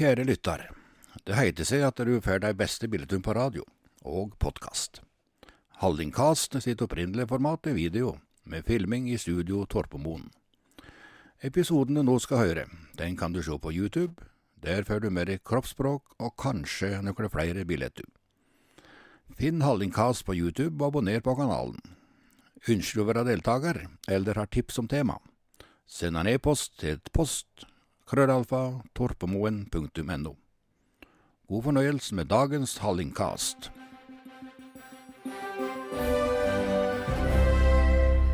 Kjære lytter. Det heiter seg at du får de beste bildene på radio og podkast. Hallingkast sitt opprinnelige format er video, med filming i studio Torpomoen. Episoden du nå skal høre, den kan du se på YouTube. Der får du mer kroppsspråk og kanskje noen flere bilder. Finn Hallingkast på YouTube og abonner på kanalen. Ønsker du å være deltaker, eller har tips om tema? Send en e-post til post krøllalfa torpemoen.no. God fornøyelse med dagens Hallingkast.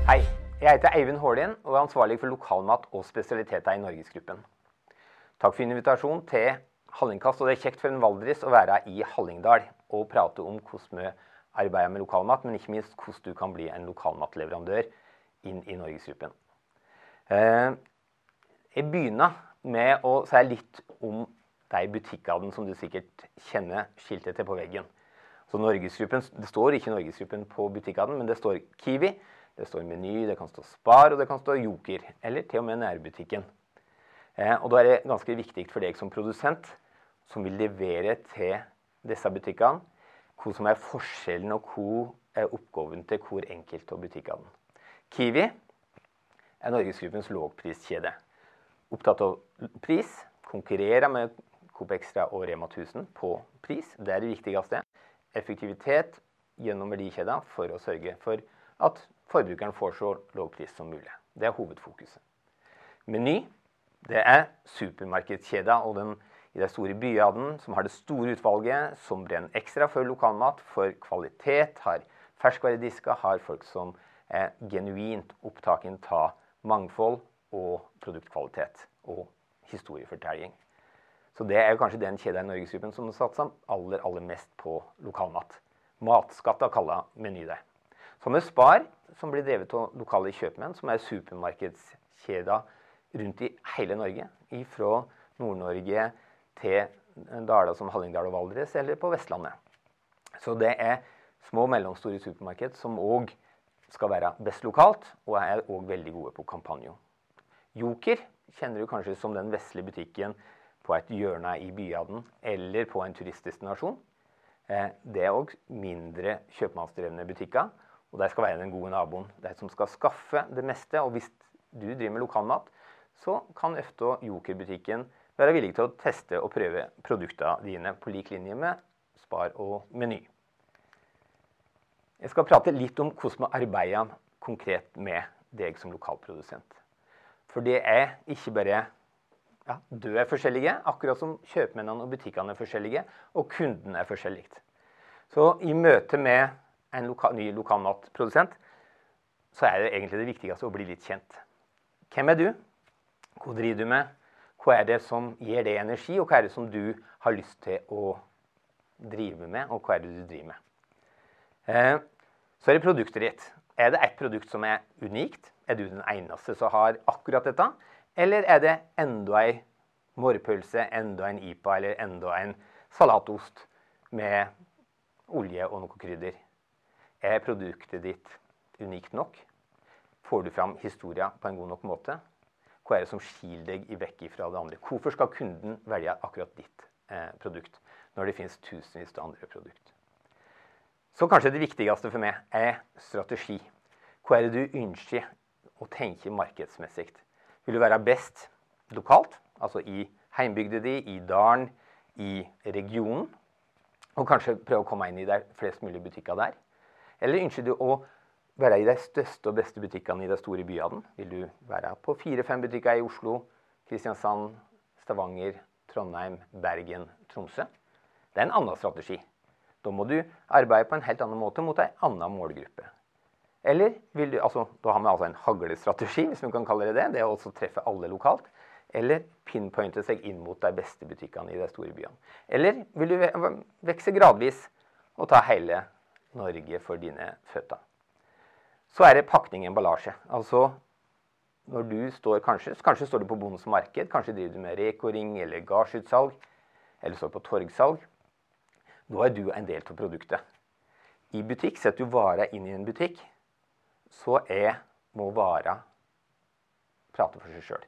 Hei, jeg heter Eivind Hålien og er ansvarlig for lokalmat og spesialiteter i Norgesgruppen. Takk for invitasjonen til Hallingkast, og det er kjekt for en valdris å være i Hallingdal og prate om hvordan vi arbeider med lokalmat, men ikke minst hvordan du kan bli en lokalmatleverandør inn i Norgesgruppen. Eh, jeg begynner med å si litt om de butikkene som du sikkert kjenner skiltet til på veggen. Så Det står ikke Norgesgruppen på butikkene, men det står Kiwi, det står Meny, det kan stå Spar og det kan stå Joker. Eller til og med nærbutikken. Eh, og Da er det ganske viktig for deg som produsent, som vil levere til disse butikkene, hva som er forskjellen og hva er oppgaven til hver enkelt av butikkene. Kiwi er Norgesgruppens lågpriskjede opptatt av pris. Konkurrere med Coop Extra og Rema 1000 på pris. Det er det viktigste. Effektivitet gjennom verdikjeda for å sørge for at forbrukeren får så lav pris som mulig. Det er hovedfokuset. Meny det er supermarkedskjeda og den, i de store byene som har det store utvalget, som brenner ekstra for lokalmat, for kvalitet, har ferskvaredisker, har folk som er genuint opptatt av mangfold og produktkvalitet og historiefortelling. Så det er kanskje den kjeda i Norgesgruppen som satser aller, aller mest på lokalmat. Matskatta kaller Meny det. Så med Spar, som blir drevet av lokale kjøpmenn, som er supermarkedskjeder rundt i hele Norge. Fra Nord-Norge til daler som Hallingdal og Valdres, eller på Vestlandet. Så det er små og mellomstore supermarked som òg skal være best lokalt, og er òg veldig gode på kampanjer. Joker kjenner du kanskje som den vesle butikken på et hjørne i byaden, eller på en turistdestinasjon. Eh, det er òg mindre kjøpmannsdrevne butikker. Og de skal være den gode naboen. De som skal skaffe det meste. Og hvis du driver med lokalmat, så kan ofte Joker-butikken være villig til å teste og prøve produktene dine på lik linje med Spar og Meny. Jeg skal prate litt om hvordan vi arbeider konkret med deg som lokalprodusent. For det er ikke bare ja, du er forskjellige, akkurat som kjøpmennene og butikkene er forskjellige, og kunden er forskjellig. Så i møte med en loka ny lokalmatprodusent så er det egentlig det viktigste å bli litt kjent. Hvem er du? Hva driver du med? Hva er det som gir deg energi, og hva er det som du har lyst til å drive med, og hva er det du driver med? Eh, så er det produktet ditt. Er det ett produkt som er unikt? Er du den eneste som har akkurat dette? Eller er det enda ei morrpølse, enda en IPA eller enda en salatost med olje og noe krydder? Er produktet ditt unikt nok? Får du fram historien på en god nok måte? Hva er det som skiller deg vekk fra det andre? Hvorfor skal kunden velge akkurat ditt eh, produkt, når det finnes tusenvis av andre produkt? Så kanskje det viktigste for meg er strategi. Hva er det du ønsker å tenke markedsmessig. Vil du være best lokalt, altså i heimbygda di, i dalen, i regionen, og kanskje prøve å komme inn i de flest mulig butikker der? Eller ønsker du å være i de største og beste butikkene i de store byene? Vil du være på fire-fem butikker i Oslo, Kristiansand, Stavanger, Trondheim, Bergen, Tromsø? Det er en annen strategi. Da må du arbeide på en helt annen måte mot en annen målgruppe. Eller vil du, altså, Da har vi altså en haglestrategi, hvis vi kan kalle det det. Det er å treffe alle lokalt. Eller pinpointe seg inn mot de beste butikkene i de store byene. Eller vil du vokse gradvis og ta hele Norge for dine føtter. Så er det pakning emballasje. Altså når du står kanskje, kanskje står du på Bondens marked, kanskje driver du med Reko-ring eller gardsutsalg, eller står på torgsalg. Da er du en del av produktet. I butikk setter du varer inn i en butikk så er må være prate for seg sjøl.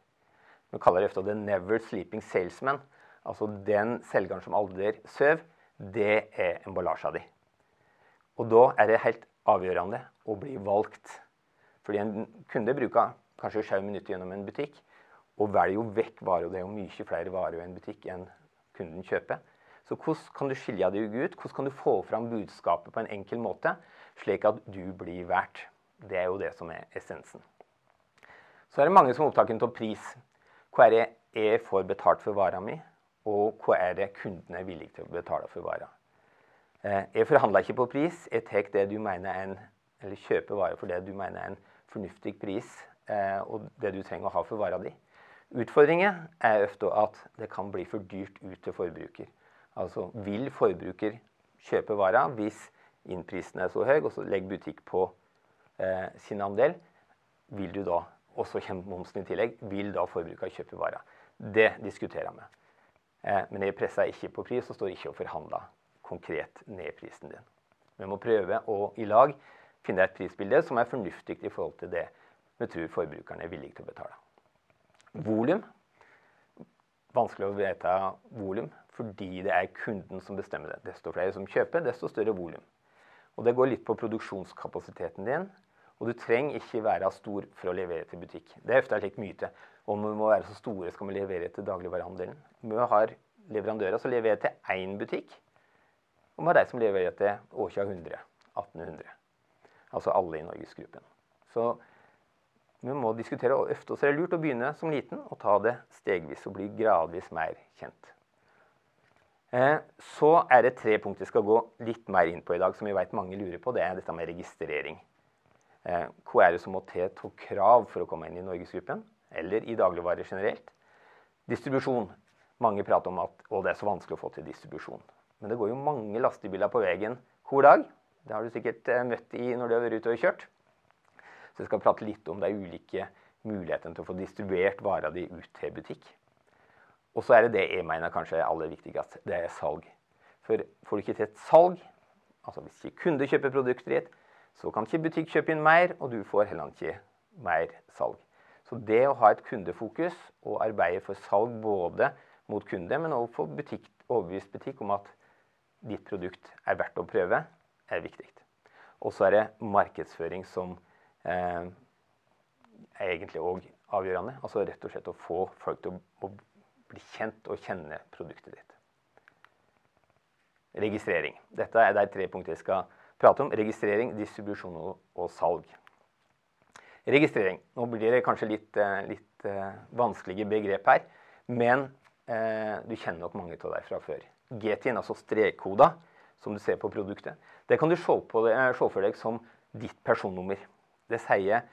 Vi kaller det ofte 'the never sleeping salesman'. Altså den selgeren som aldri sover. det er emballasja di. Og da er det helt avgjørende å bli valgt. Fordi en kunde bruker kanskje sju minutter gjennom en butikk og velger jo vekk varer. Det er jo mye flere varer i en butikk enn kunden kjøper. Så hvordan kan du skille deg ut? Hvordan kan du få fram budskapet på en enkel måte, slik at du blir verdt? Det er jo det som er essensen. Så er det mange som er opptatt av pris. Hva er det jeg får betalt for vara mi, og hva er det kunden er villig til å betale for vara? Eh, jeg forhandler ikke på pris. Jeg tar det du mener er en, eller kjøper varer for det du mener er en fornuftig pris, eh, og det du trenger å ha for vara di. Utfordringen er ofte at det kan bli for dyrt ut til forbruker. Altså vil forbruker kjøpe vara hvis innprisen er så høy, og så legger butikk på eh, sin andel, vil du da, og så kommer momsen i tillegg, vil da forbruker kjøpe vara? Det diskuterer vi. Eh, men jeg presser ikke på pris og står ikke og forhandler konkret ned prisen din. Vi må prøve å i lag finne et prisbilde som er fornuftig i forhold til det vi tror forbrukerne er villige til å betale. Volum. Vanskelig å vedta volum fordi det er kunden som bestemmer det. Desto flere som kjøper, desto større volum. Og det går litt på produksjonskapasiteten din. Og du trenger ikke være stor for å levere til butikk. Det er ofte en myte. Om vi må være så store, skal vi levere til dagligvarehandelen. Vi har leverandører som leverer til én butikk, og vi har de som leverer til Åkja 100, 1800. Altså alle i Norgesgruppen. Så vi må diskutere ofte så det lurt å begynne som liten og ta det stegvis og bli gradvis mer kjent. Eh, så er det tre punkter jeg skal gå litt mer inn på i dag, som vi vet mange lurer på. Det er dette med registrering. Hva er det som må til av krav for å komme inn i Norgesgruppen, eller i dagligvarer generelt? Distribusjon. Mange prater om at det er så vanskelig å få til distribusjon. Men det går jo mange lastebiler på veien hver dag. Det har du sikkert eh, møtt i når du har vært ute og kjørt. Så jeg skal prate litt om de ulike mulighetene til å få distribuert vara di ut til butikk. Og så er det det jeg mener kanskje er aller viktigst. Det er salg. For får du ikke til et salg, altså hvis ikke kunde kjøper produktet ditt, så kan ikke butikk kjøpe inn mer, og du får heller ikke mer salg. Så det å ha et kundefokus og arbeide for salg både mot kunde, men også for butikk, overbevist butikk om at ditt produkt er verdt å prøve, er viktig. Og så er det markedsføring som eh, er egentlig òg avgjørende. Altså rett og slett å få folk til å, å bli kjent og kjenne produktet ditt. Registrering. Dette er de tre punktene jeg skal prate om. Registrering, distribusjon og salg. Registrering. Nå blir det kanskje litt, eh, litt uh, vanskelige begrep her, men eh, du kjenner nok mange av deg fra før. GTIN, altså strekkoda, som du ser på produktet, det kan du se, det, se for deg som ditt personnummer. Det sier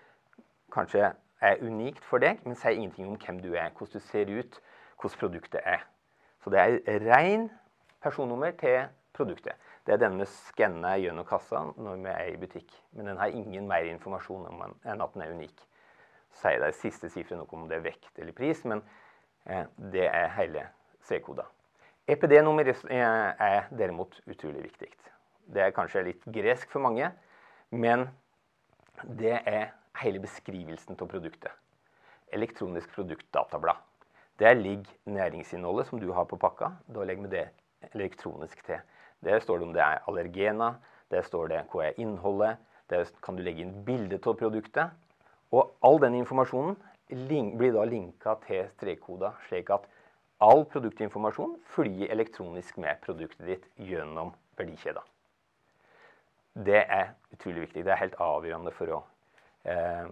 kanskje er unikt for deg, men sier ingenting om hvem du er, hvordan du ser ut, hvordan produktet er. Så det er ren personnummer til produktet. Det er den vi skanner gjennom kassa når vi er i butikk. Men den har ingen mer informasjon enn at den er unik. Så sier de siste sifrene noe om det er vekt eller pris, men eh, det er hele C-koda. EPD-nummer er derimot utrolig viktig. Det er kanskje litt gresk for mange, men det er hele beskrivelsen av produktet. Elektronisk produktdatablad. Der ligger næringsinnholdet som du har på pakka. Da legger vi det elektronisk til. Der står det om det er allergener, der står det hva er innholdet, der kan du legge inn bilde av produktet. Og all den informasjonen blir da linka til strekkoda, slik at all produktinformasjon flyr elektronisk med produktet ditt gjennom verdikjeda. Det er utrolig viktig. Det er helt avgjørende for å eh,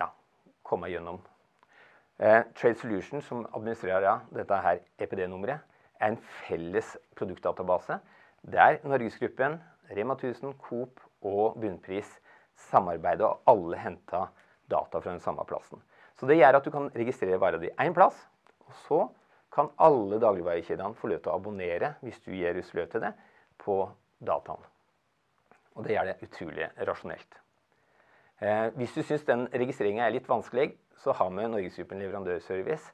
ja, komme gjennom Eh, Trade Solution, som administrerer dette her EPD-nummeret, er en felles produktdatabase der Norgesgruppen, Rema 1000, Coop og Bunnpris samarbeider, og alle henter data fra den samme plassen. Så Det gjør at du kan registrere vara di én plass, og så kan alle dagligvarekjedene få lov til å abonnere hvis du gir utløp til det, på dataen. Og det gjør det utrolig rasjonelt. Eh, hvis du syns den registreringa er litt vanskelig, så har vi Norgesgruppen leverandørservice,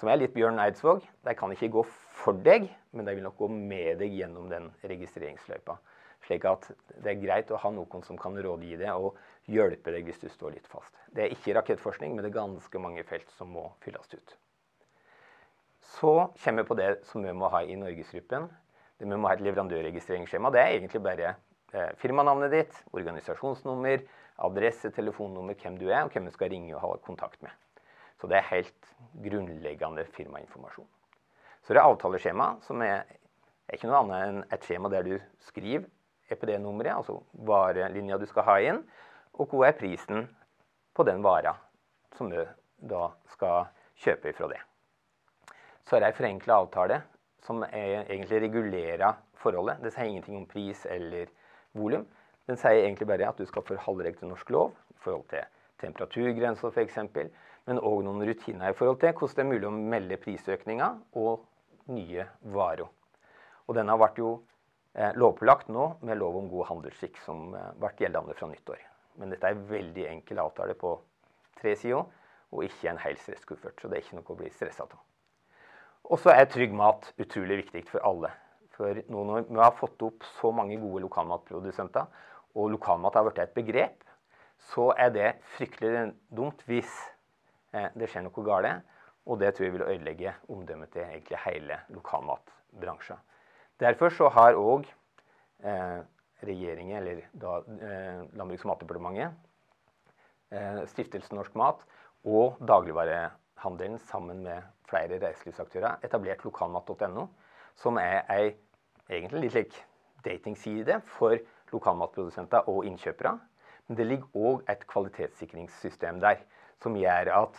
som er litt Bjørn Eidsvåg. De kan ikke gå for deg, men de vil nok gå med deg gjennom den registreringsløypa. Slik at det er greit å ha noen som kan rådgi deg og hjelpe deg hvis du står litt fast. Det er ikke rakettforskning, men det er ganske mange felt som må fylles ut. Så kommer vi på det som vi må ha i Norgesgruppen. Det Vi må ha et leverandørregistreringsskjema. Det er egentlig bare eh, firmanavnet ditt, organisasjonsnummer, adresse, telefonnummer, hvem du er, og hvem du skal ringe og ha kontakt med. Så det er helt grunnleggende firmainformasjon. Så det er avtaleskjema, som er, er ikke noe annet enn et skjema der du skriver EPD-nummeret, altså varelinja du skal ha inn, og hva er prisen på den vara som du da skal kjøpe ifra det. Så er det ei forenkla avtale som egentlig regulerer forholdet. Det sier ingenting om pris eller volum. Den sier egentlig bare at du skal forholde deg til norsk lov i forhold til temperaturgrenser f.eks., men òg noen rutiner i forhold til hvordan det er mulig å melde prisøkninger og nye varer. Og denne ble jo eh, lovpålagt nå med lov om god handelsskikk, som eh, ble gjeldende fra nyttår. Men dette er en veldig enkel avtale på tre sider, og ikke en hel stresskuffert. Så det er ikke noe å bli stressa av. Og så er trygg mat utrolig viktig for alle. For nå når vi har fått opp så mange gode lokalmatprodusenter, og lokalmat har blitt et begrep, så er det fryktelig dumt hvis eh, det skjer noe galt. Og det tror jeg vil ødelegge omdømmet til egentlig hele lokalmatbransjen. Derfor så har òg eh, regjeringen, eller da eh, Landbruks- og matdepartementet, eh, Stiftelsen Norsk Mat og dagligvarehandelen sammen med flere reiselivsaktører etablert lokalmat.no, som er ei egentlig litt lik datingside for lokalmatprodusenter og innkjøpere. Men det ligger òg et kvalitetssikringssystem der som gjør at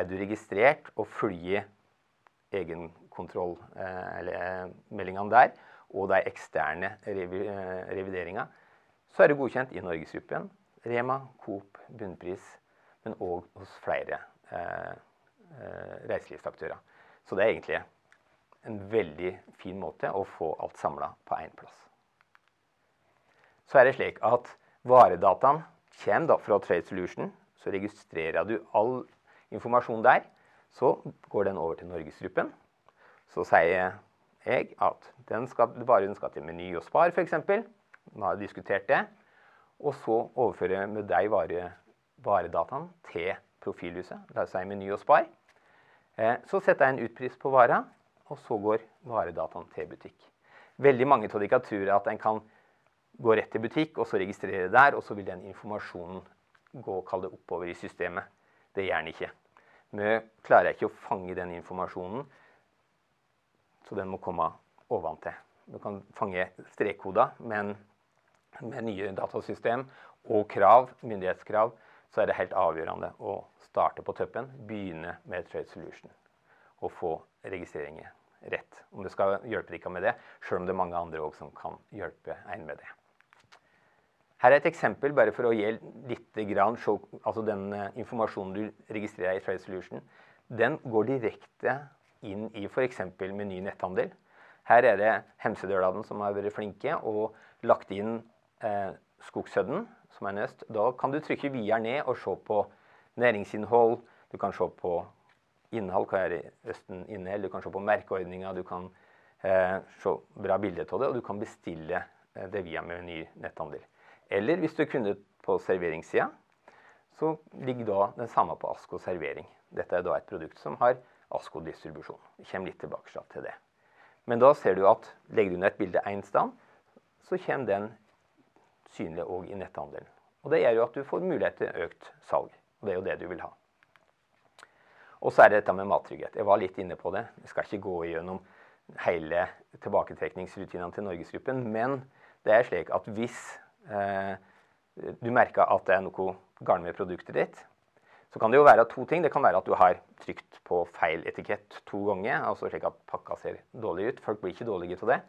er du registrert og følger egenkontrollmeldingene eh, der og de eksterne revi, eh, revideringene, så er du godkjent i Norgesgruppen, Rema, Coop, Bunnpris, men òg hos flere eh, Eh, reiselivsaktører. Så det er egentlig en veldig fin måte å få alt samla på én plass. Så er det slik at varedataen kommer da fra Trade Solution. Så registrerer du all informasjon der. Så går den over til Norgesgruppen. Så sier jeg at den skal, varen skal til Meny og Spar f.eks. Nå har jeg diskutert det. Og så overfører jeg med deg vare, varedataen til profilhuset. La oss si Meny og Spar. Eh, så setter jeg en utpris på vara, og så går varedataen til butikk. Veldig mange av dere tror at en kan gå rett til butikk og så registrere der, og så vil den informasjonen gå og kall det oppover i systemet. Det gjør den ikke. Vi klarer ikke å fange den informasjonen, så den må komme oventil. Du kan fange strekkoder, men med nye datasystem og krav, myndighetskrav, så er det helt avgjørende å starte på toppen, begynne med Trade Solution og få registreringer rett. Om det skal hjelpe dere med det, sjøl om det er mange andre òg som kan hjelpe en med det. Her er et eksempel bare for å gi litt grann, altså Den eh, informasjonen du registrerer i Trade Solution, den går direkte inn i f.eks. Meny netthandel. Her er det Hemsedøladen som har vært flinke og lagt inn eh, Skogshødden, som er nøst. Da kan du trykke videre ned og se på næringsinnhold. Du kan se på innhold, hva er Østen innhold, Du kan se på merkeordninger. Du kan eh, se bra bilder av det, og du kan bestille eh, det via Meny netthandel. Eller hvis du er kunde på serveringssida, så ligger da den samme på Asko servering. Dette er da et produkt som har Asko-distribusjon. Vi kommer litt tilbake til det. Men da ser du at legger du ned et bilde én sted, så kommer den synlig òg i netthandelen. Og Det gjør jo at du får mulighet til økt salg. Og det er jo det du vil ha. Og så er det dette med mattrygghet. Jeg var litt inne på det. Jeg skal ikke gå gjennom hele tilbaketrekningsrutinene til Norgesgruppen. Men det er slik at hvis du merker at det er noe galt med produktet ditt, så kan det jo være to ting. Det kan være at du har trykt på feil etikett to ganger, altså slik at pakka ser dårlig ut. Folk blir ikke dårlige av det.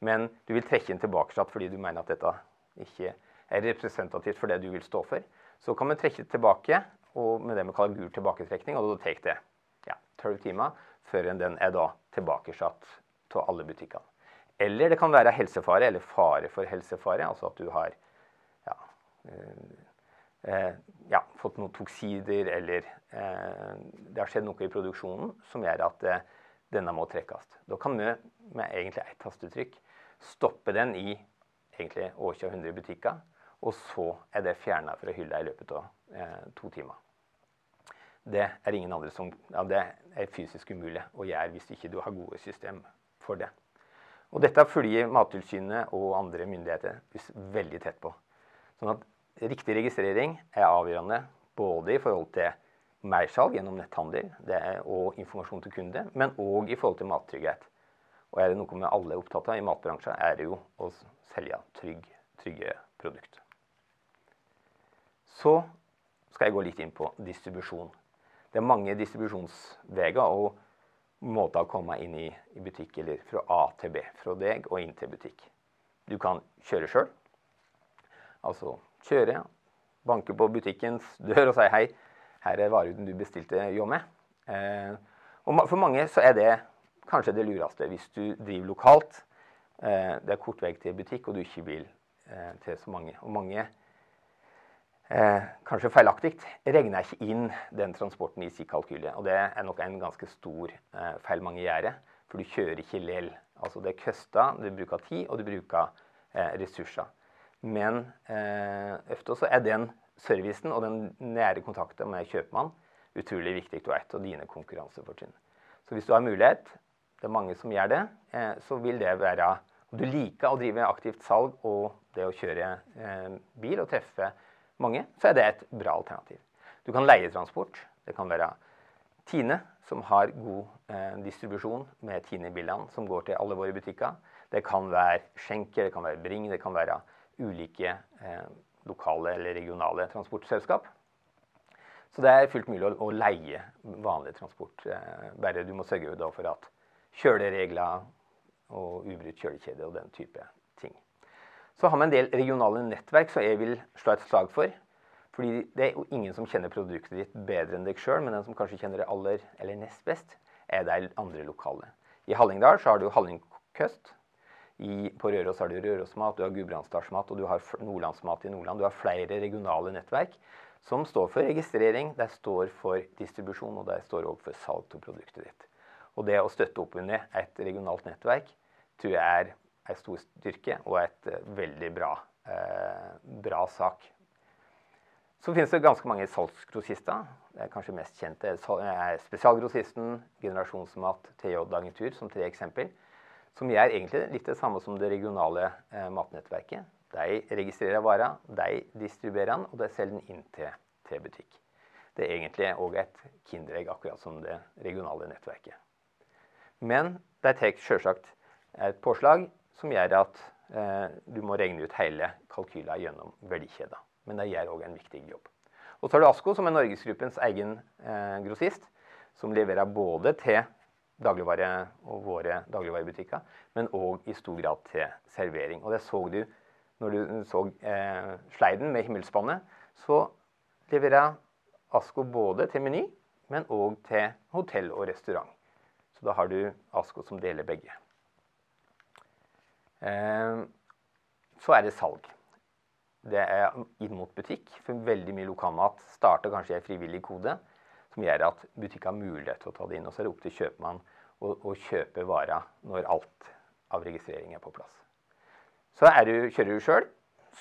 Men du vil trekke den tilbake fordi du mener at dette ikke er representativt for det du vil stå for. Så kan vi trekke det tilbake og med det vi kaller gul tilbaketrekning. Og da tar det ja, 12 timer før den er da tilbakesatt til alle butikkene. Eller det kan være helsefare, eller fare for helsefare. Altså at du har ja, eh, ja, fått noen toksider, eller eh, det har skjedd noe i produksjonen som gjør at eh, denne må trekkes. Da kan vi med egentlig ett tastetrykk stoppe den i egentlig 100 butikker og så er det fjerna fra hylla i løpet av eh, to timer. det er som ja, Det er fysisk umulig å gjøre hvis ikke du har gode system for det. Og dette følger Mattilsynet og andre myndigheter veldig tett på. Sånn at riktig registrering er avgjørende både i forhold til mersalg gjennom netthandel og informasjon til kunde, men òg i forhold til mattrygghet. Og er det noe vi alle er opptatt av i matbransjen, er det jo å selge trygg, trygge produkter. Så skal jeg gå litt inn på distribusjon. Det er mange distribusjonsveier måter å komme inn i, i, butikk, eller fra A til B. Fra deg og inn til butikk. Du kan kjøre sjøl. Altså kjøre, banke på butikkens dør og si hei, her er varehuden du bestilte jo med. Eh, og for mange så er det kanskje det lureste hvis du driver lokalt. Eh, det er kort vei til butikk, og du ikke vil eh, til så mange. Og mange eh, kanskje feilaktig, regner ikke inn den transporten i sin kalkyle. Og det er nok en ganske stor eh, feil mange gjør, for du kjører ikke lell. Altså det koster, du bruker tid, og du bruker eh, ressurser. Men eh, ofte så er den servicen og den nære kontakten med kjøpmann utrolig viktig og et av dine konkurransefortrinn. Så hvis du har mulighet, det er mange som gjør det, eh, så vil det være Om du liker å drive aktivt salg og det å kjøre eh, bil og treffe mange, så er det et bra alternativ. Du kan leie transport. Det kan være Tine, som har god eh, distribusjon med Tine-bilene som går til alle våre butikker. Det kan være Schenker, det kan være Bring, det kan være ulike eh, lokale eller regionale transportselskap. Så det er fullt mulig å, å leie vanlig transport. Eh, bare du må sørge for at kjøleregler og ubrutt kjølekjede og den type så har vi en del regionale nettverk som jeg vil slå et slag for. Fordi det er jo ingen som kjenner produktet ditt bedre enn deg sjøl, men den som kanskje kjenner det aller eller nest best, er de andre lokale. I Hallingdal så har du Hallingkøst. I, på Røros har du Rørosmat, du har Gudbrandsdalsmat og du har Nordlandsmat i Nordland. Du har flere regionale nettverk som står for registrering, de står for distribusjon og de står òg for salg av produktet ditt. Og det å støtte opp under et regionalt nettverk tror jeg er en stor styrke og et eh, veldig bra, eh, bra sak. Så finnes det ganske mange salgsgrossister. Det er kanskje mest kjente er Spesialgrossisten, Generasjonsmat, TJ Agentur som tre eksempel. Som gjør egentlig litt det samme som det regionale eh, matnettverket. De registrerer varer, de distribuerer den, og de selger den inn til, til butikk. Det er egentlig òg et kinderegg, akkurat som det regionale nettverket. Men de tar selvsagt et påslag som gjør at eh, du må regne ut hele kalkylen gjennom verdikjeden. Men det gjør òg en viktig jobb. Og så har du Asko, som er Norgesgruppens egen eh, grossist, som leverer både til dagligvare og våre dagligvarebutikker, men òg i stor grad til servering. Og det så du når du så eh, sleiden med himmelspannet. Så leverer Asko både til Meny, men òg til hotell og restaurant. Så da har du Asko som deler begge. Eh, så er det salg. Det er inn mot butikk. For veldig mye lokalmat starter kanskje i en frivillig kode som gjør at butikk har mulighet til å ta det inn. Og så er det opp til kjøpmann å, å kjøpe vara når alt av registrering er på plass. Så du, kjører du sjøl,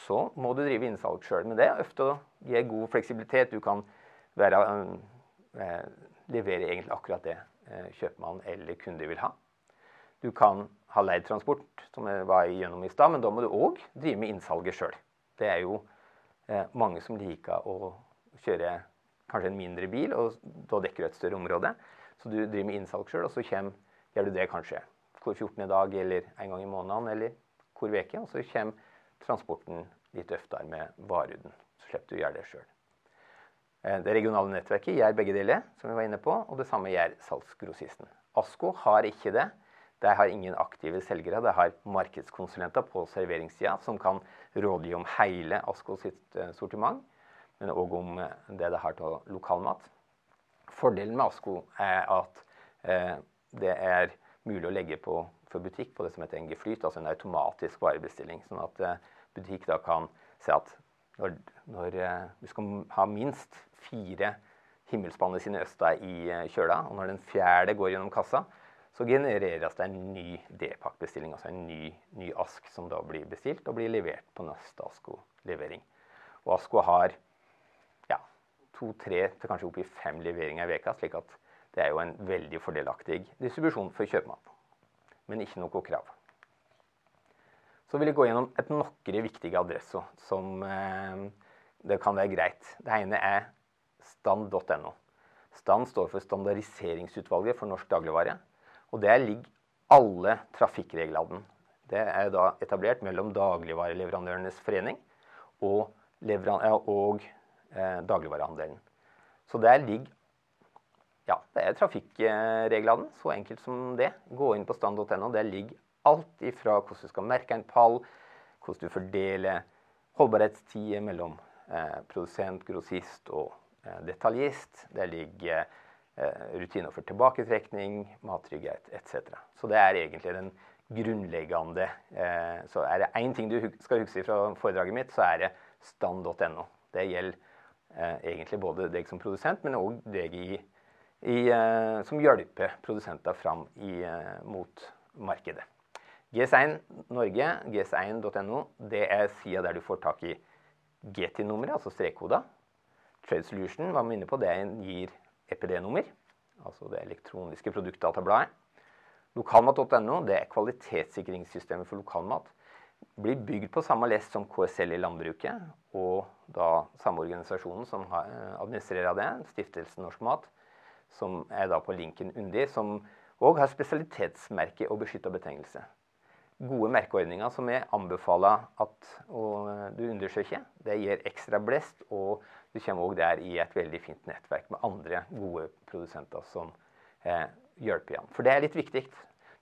så må du drive innsalg sjøl. Men det er ofte å gi god fleksibilitet. Du kan være, øh, levere egentlig akkurat det kjøpmannen kjøpmann eller kunde vil ha. Du kan ha leid transport, som jeg var igjennom i stad, men da må du òg drive med innsalget sjøl. Det er jo eh, mange som liker å kjøre kanskje en mindre bil, og da dekker du et større område. Så du driver med innsalg sjøl, og så kommer, gjør du det kanskje hvor 14. dag eller en gang i måneden eller hvor uke. Og så kommer transporten litt oftere med varuden. Så slipper du å gjøre det sjøl. Eh, det regionale nettverket gjør begge deler, som vi var inne på, og det samme gjør salgsgrossisten. Asko har ikke det. De har ingen aktive selgere. De har markedskonsulenter på serveringssida som kan rådgi om hele Asko sitt eh, sortiment, men òg om eh, det det har til lokalmat. Fordelen med Asko er at eh, det er mulig å legge på for butikk på det som heter NG-flyt, altså en automatisk varebestilling. Sånn at butikk da kan se at når, når du skal ha minst fire himmelspanner sine øster i kjøla, og når den fjerde går gjennom kassa, så genereres det en ny D-pakkbestilling, altså en ny, ny, ask som da blir bestilt og blir levert på neste Asko-levering. Og Asko har ja, to-tre til kanskje opp i fem leveringer i veka, slik at det er jo en veldig fordelaktig distribusjon for kjøpmann. Men ikke noe krav. Så vil jeg gå gjennom et noen viktige adresser som eh, det kan være greit. Det ene er stand.no. Stand står for Standardiseringsutvalget for norsk dagligvare. Og der ligger alle trafikkreglene. Det er da etablert mellom Dagligvareleverandørenes forening og, og eh, dagligvarehandelen. Så der ligger ja, det er trafikkreglene. Så enkelt som det. Gå inn på stand.no. Der ligger alt ifra hvordan du skal merke en pall, hvordan du fordeler holdbarhetstider mellom eh, produsent, grossist og eh, detaljist. Der ligger eh, rutiner for tilbaketrekning, mattrygghet etc. Så det er egentlig den grunnleggende eh, Så er det én ting du skal huske fra foredraget mitt, så er det stand.no. Det gjelder eh, egentlig både deg som produsent, men òg deg i i, eh, som hjelper produsenter fram i, eh, mot markedet. GS1 Norge, gs1.no, det er sida der du får tak i GT-nummeret, altså strekkoder. Trade Solution var vi inne på, det gir EPD-nummer, altså det elektroniske produktdatabladet. Lokalmat.no det er kvalitetssikringssystemet for lokalmat. Blir bygd på samme lest som KSL i landbruket, og da samme organisasjonen som eh, administrerer det, Stiftelsen Norsk Mat som er da på linken Undi, som òg har spesialitetsmerke og beskytta betegnelse. Gode merkeordninger som jeg anbefaler at du undersøker. Det gir ekstra blest, og du kommer òg der i et veldig fint nettverk med andre gode produsenter som eh, hjelper igjen. For det er litt viktig.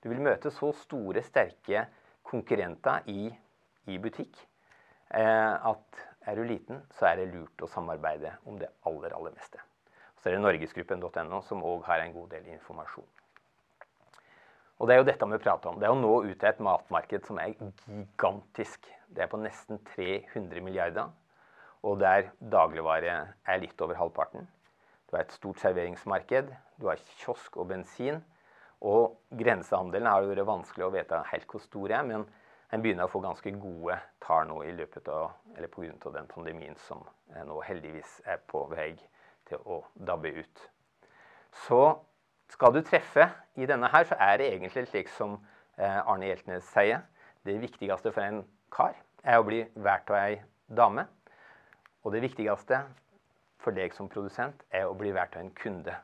Du vil møte så store, sterke konkurrenter i, i butikk eh, at er du liten, så er det lurt å samarbeide om det aller, aller meste. Så er det norgesgruppen.no, som òg har en god del informasjon. Og Det er jo dette vi prater om. Det er å nå ut til et matmarked som er gigantisk. Det er på nesten 300 milliarder, og der dagligvare er litt over halvparten. Du har et stort serveringsmarked, du har kiosk og bensin. Og grensehandelen har vært vanskelig å vite helt hvor stor er, men en begynner å få ganske gode tall nå i løpet av, eller pga. den pandemien som nå heldigvis er på vei til å dabbe ut. Så skal du treffe i denne her, så er det egentlig slik som eh, Arne Hjeltnes sier. Det viktigste for en kar er å bli valgt av ei dame. Og det viktigste for deg som produsent er å bli valgt av en kunde.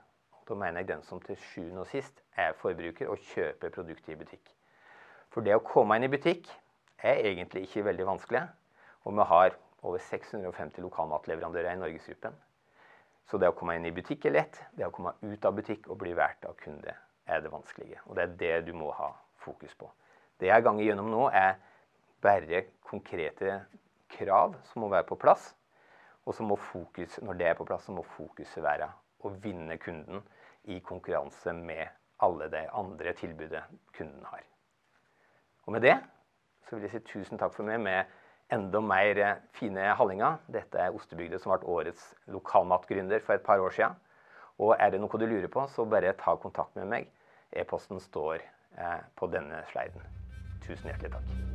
Da mener jeg den som til sjuende og sist er forbruker og kjøper produktet i butikk. For det å komme inn i butikk er egentlig ikke veldig vanskelig. Og vi har over 650 lokalmatleverandører i Norgesgruppen. Så det å komme inn i butikk er lett. Det å komme ut av butikk og bli valgt av kunde er det vanskelige. Og det er det du må ha fokus på. Det jeg ganger gjennom nå, er bare konkrete krav som må være på plass. Og så må fokus, når det er på plass, så må fokuset være å vinne kunden i konkurranse med alle de andre tilbudet kunden har. Og med det så vil jeg si tusen takk for meg med enda mer eh, fine hallinger. Dette er ostebygda som ble årets lokalmatgründer for et par år siden. Og er det noe du lurer på, så bare ta kontakt med meg. E-posten står eh, på denne sliden. Tusen hjertelig takk.